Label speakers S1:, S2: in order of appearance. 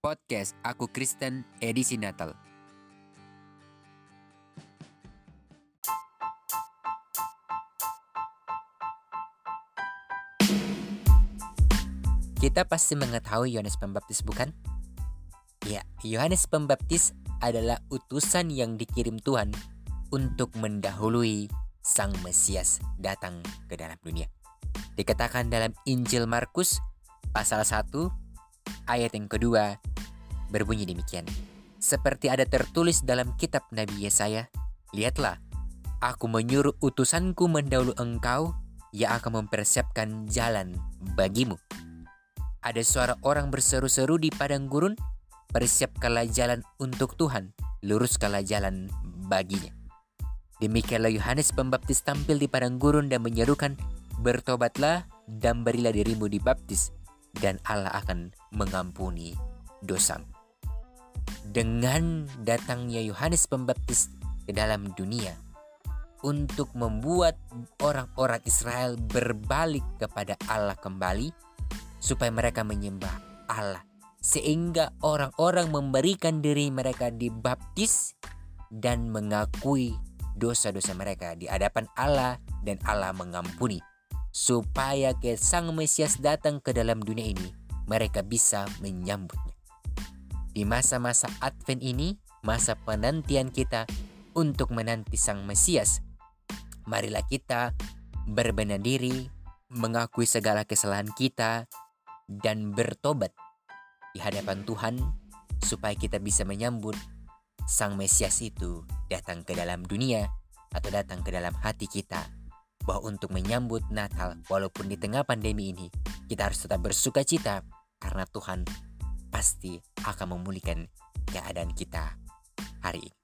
S1: Podcast Aku Kristen edisi Natal. Kita pasti mengetahui Yohanes Pembaptis bukan? Ya, Yohanes Pembaptis adalah utusan yang dikirim Tuhan untuk mendahului Sang Mesias datang ke dalam dunia. Dikatakan dalam Injil Markus pasal 1 ayat yang kedua berbunyi demikian. Seperti ada tertulis dalam kitab Nabi Yesaya, lihatlah, aku menyuruh utusanku mendahulu engkau yang akan mempersiapkan jalan bagimu. Ada suara orang berseru-seru di padang gurun, persiapkanlah jalan untuk Tuhan, luruskanlah jalan baginya. Demikianlah Yohanes Pembaptis tampil di padang gurun dan menyerukan, bertobatlah dan berilah dirimu dibaptis, dan Allah akan mengampuni dosamu. Dengan datangnya Yohanes Pembaptis ke dalam dunia, untuk membuat orang-orang Israel berbalik kepada Allah kembali, supaya mereka menyembah Allah. Sehingga orang-orang memberikan diri mereka dibaptis dan mengakui dosa-dosa mereka di hadapan Allah dan Allah mengampuni. Supaya ke Sang Mesias datang ke dalam dunia ini, mereka bisa menyambutnya. Di masa-masa Advent ini, masa penantian kita untuk menanti Sang Mesias, marilah kita berbenah diri, mengakui segala kesalahan kita, dan bertobat di hadapan Tuhan supaya kita bisa menyambut Sang Mesias itu datang ke dalam dunia atau datang ke dalam hati kita. Bahwa untuk menyambut Natal walaupun di tengah pandemi ini kita harus tetap bersuka cita karena Tuhan pasti akan memulihkan keadaan kita hari ini.